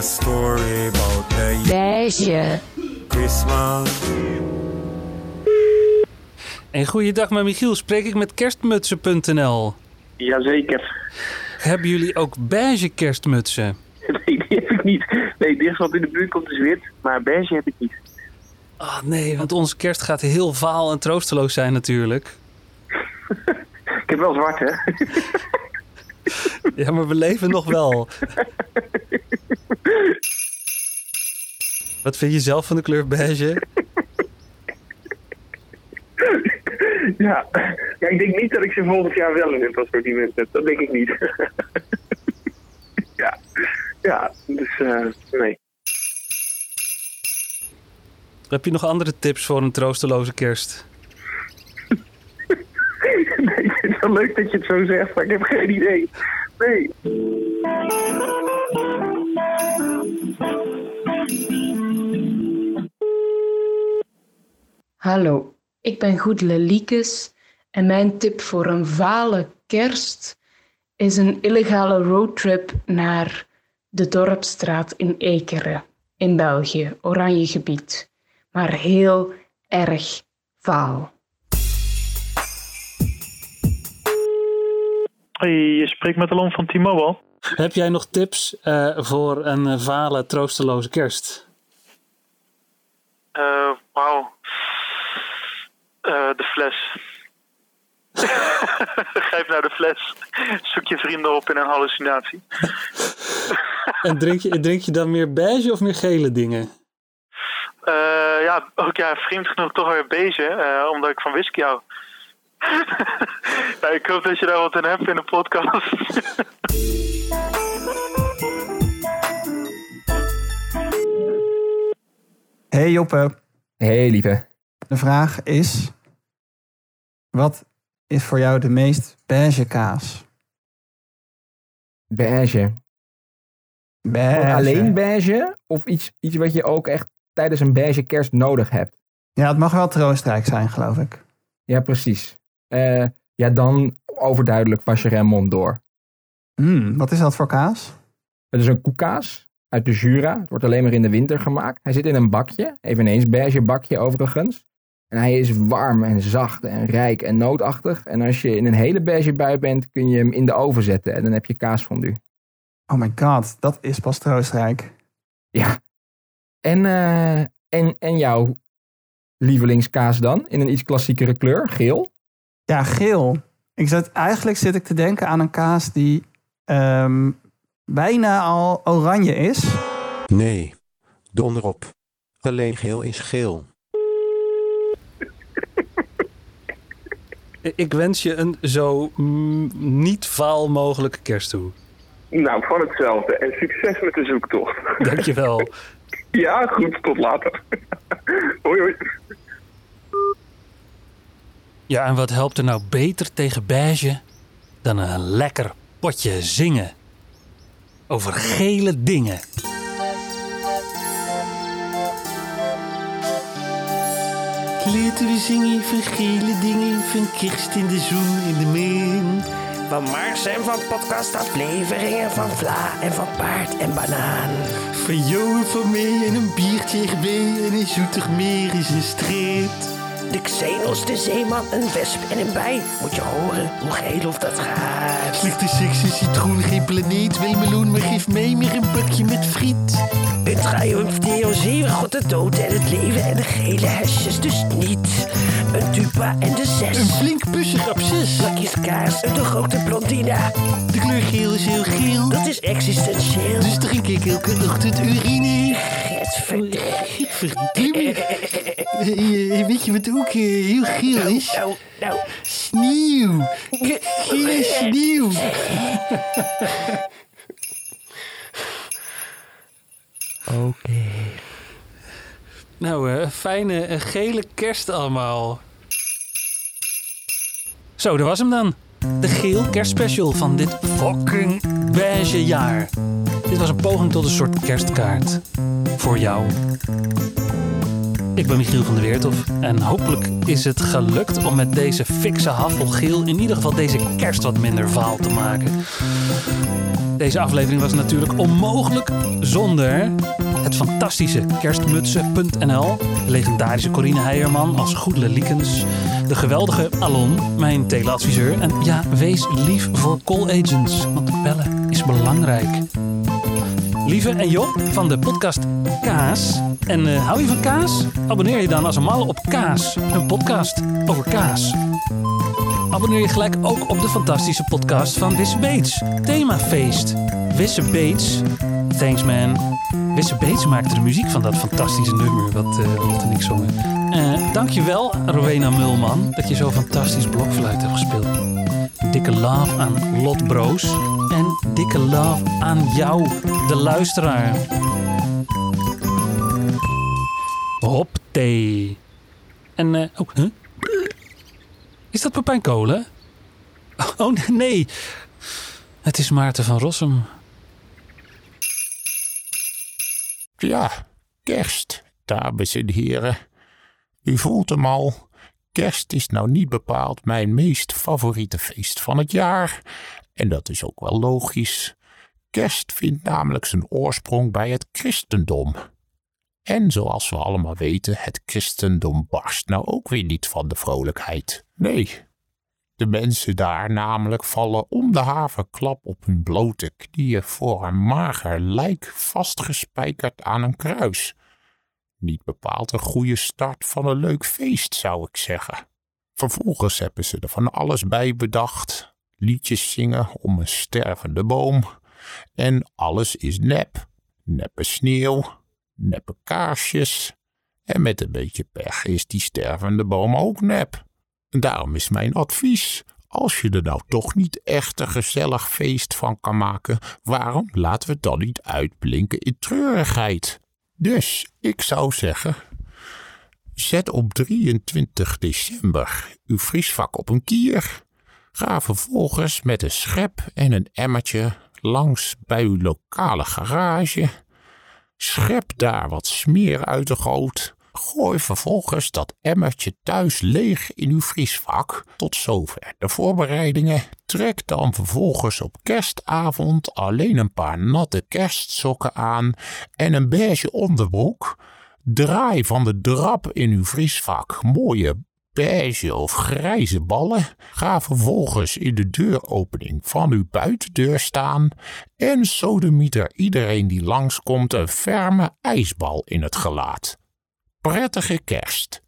a story about the Beige. Christmas. En goeiedag met Michiel, spreek ik met kerstmutsen.nl. Jazeker. Hebben jullie ook beige kerstmutsen? Nee, die heb ik niet. Nee, dit wat in de buurt komt is wit, maar beige heb ik niet. Ah nee, want onze kerst gaat heel vaal en troosteloos zijn natuurlijk. Ik heb wel zwart, hè? Ja, maar we leven nog wel. Wat vind je zelf van de kleur beige? Ja. ja, ik denk niet dat ik ze volgend jaar wel in het assortiment heb. Dat denk ik niet. ja, ja, dus eh, nee. Heb je nog andere tips voor een troosteloze kerst? nee. Ik vind het wel leuk dat je het zo zegt, maar ik heb geen idee. Nee. Hallo, ik ben Goed Leliekes en mijn tip voor een vale kerst is een illegale roadtrip naar de Dorpstraat in Ekeren in België, oranje gebied, maar heel erg vaal. Hey, je spreekt met Alon van T-Mobile. Heb jij nog tips eh, voor een vale, troosteloze kerst? Eh, wauw. Eh, de fles. Grijp naar de fles. Zoek je vrienden op in een hallucinatie. En drink je, drink je dan meer beige of meer gele dingen? Eh, ja, ook ja, vreemd genoeg toch weer beige, eh, omdat ik van whisky hou. nou, ik hoop dat je daar wat in hebt in de podcast. Hey Joppe, Hey lieve. De vraag is: wat is voor jou de meest beige kaas? Beige. Beige. Alleen beige? Of iets, iets wat je ook echt tijdens een beige kerst nodig hebt? Ja, het mag wel troostrijk zijn, geloof ik. Ja, precies. Eh, ja, dan overduidelijk Vacherin door. Hmm, wat is dat voor kaas? Het is een koekkaas uit de Jura. Het wordt alleen maar in de winter gemaakt. Hij zit in een bakje, eveneens beige bakje overigens. En hij is warm en zacht en rijk en nootachtig. En als je in een hele beige bui bent, kun je hem in de oven zetten. En dan heb je kaasfondue. Oh my god, dat is pas troostrijk. Ja. En, eh, en, en jouw lievelingskaas dan? In een iets klassiekere kleur, geel? Ja, geel. Ik zat, eigenlijk zit ik te denken aan een kaas die ehm, bijna al oranje is. Nee, donder op. Alleen geel is geel. Ik wens je een zo mm, niet vaal mogelijke kerst toe. Nou, van hetzelfde. En succes met de zoektocht. Dankjewel. ja, goed. Tot later. hoi, hoi. Ja, en wat helpt er nou beter tegen beige dan een lekker potje zingen? Over gele dingen. Laten we zingen van gele dingen, van kerst in de zon in de maan. Van Mars en van podcastafleveringen van Vla en van Paard en Banaan. Van jou en van mij en een biertje erbij en een zoetig meer is een street. De Xenos, de zeeman, een wesp en een bij. Moet je horen hoe geel of dat gaat. Slechte seks en citroen, geen planeet, wil meloen, maar geef mij meer een bakje met friet. Een triumf, Theo Zeeuw, God de dood en het leven en de gele hesjes dus niet. Een tupa en de zes. Een flink pussig absces. Plakjes kaas en de grote blondina. De kleur geel is heel geel, Dat is existentieel. dus drink ik elke ochtend urine. Verdomme. Eh, Weet je wat ook eh, heel geel is? Nou, nou. Sneeuw. Gele sneeuw. fijne gele kerst allemaal. Zo, dat was hem dan. De geel kerstspecial van dit fucking beige jaar. Dit was een poging tot een soort kerstkaart. Voor jou. Ik ben Michiel van der Weerthof en hopelijk is het gelukt om met deze fikse haffelgeel in ieder geval deze kerst wat minder vaal te maken. Deze aflevering was natuurlijk onmogelijk zonder het fantastische kerstmutsen.nl, legendarische Corine Heijerman als Goedele Liekens, de geweldige Alon, mijn teleadviseur. En ja, wees lief voor call agents, want bellen is belangrijk. Lieve en Job van de podcast Kaas. En eh, hou je van kaas? Abonneer je dan als een malle op Kaas, een podcast over kaas. Abonneer je gelijk ook op de fantastische podcast van Wisse Beets. Themafeest. Wisse Beets. Thanks man. Wisse Beets maakte de muziek van dat fantastische nummer wat uh, en ik zongen. Uh, dankjewel Rowena Mulman dat je zo fantastisch blokfluit hebt gespeeld. Dikke love aan Lot Broos. En dikke love aan jou, de luisteraar. Hop thee. En, uh, oh, huh? Is dat Pepijn Kolen? Oh nee, het is Maarten van Rossum. Ja, kerst, dames en heren. U voelt hem al. Kerst is nou niet bepaald mijn meest favoriete feest van het jaar. En dat is ook wel logisch. Kerst vindt namelijk zijn oorsprong bij het christendom. En zoals we allemaal weten, het christendom barst nou ook weer niet van de vrolijkheid. Nee, de mensen daar namelijk vallen om de haverklap op hun blote knieën voor een mager lijk vastgespijkerd aan een kruis. Niet bepaald een goede start van een leuk feest, zou ik zeggen. Vervolgens hebben ze er van alles bij bedacht. Liedjes zingen om een stervende boom. En alles is nep. Neppe sneeuw, neppe kaarsjes. En met een beetje pech is die stervende boom ook nep. Daarom is mijn advies: als je er nou toch niet echt een gezellig feest van kan maken, waarom laten we het dan niet uitblinken in treurigheid? Dus ik zou zeggen: zet op 23 december uw vriesvak op een kier. Ga vervolgens met een schep en een emmertje langs bij uw lokale garage. Schep daar wat smeer uit de goot Gooi vervolgens dat emmertje thuis leeg in uw vriesvak. Tot zover de voorbereidingen. Trek dan vervolgens op kerstavond alleen een paar natte kerstsokken aan en een beige onderbroek. Draai van de drap in uw vriesvak mooie beige of grijze ballen. Ga vervolgens in de deuropening van uw buitendeur staan en sodemieter iedereen die langskomt een ferme ijsbal in het gelaat prettige kerst.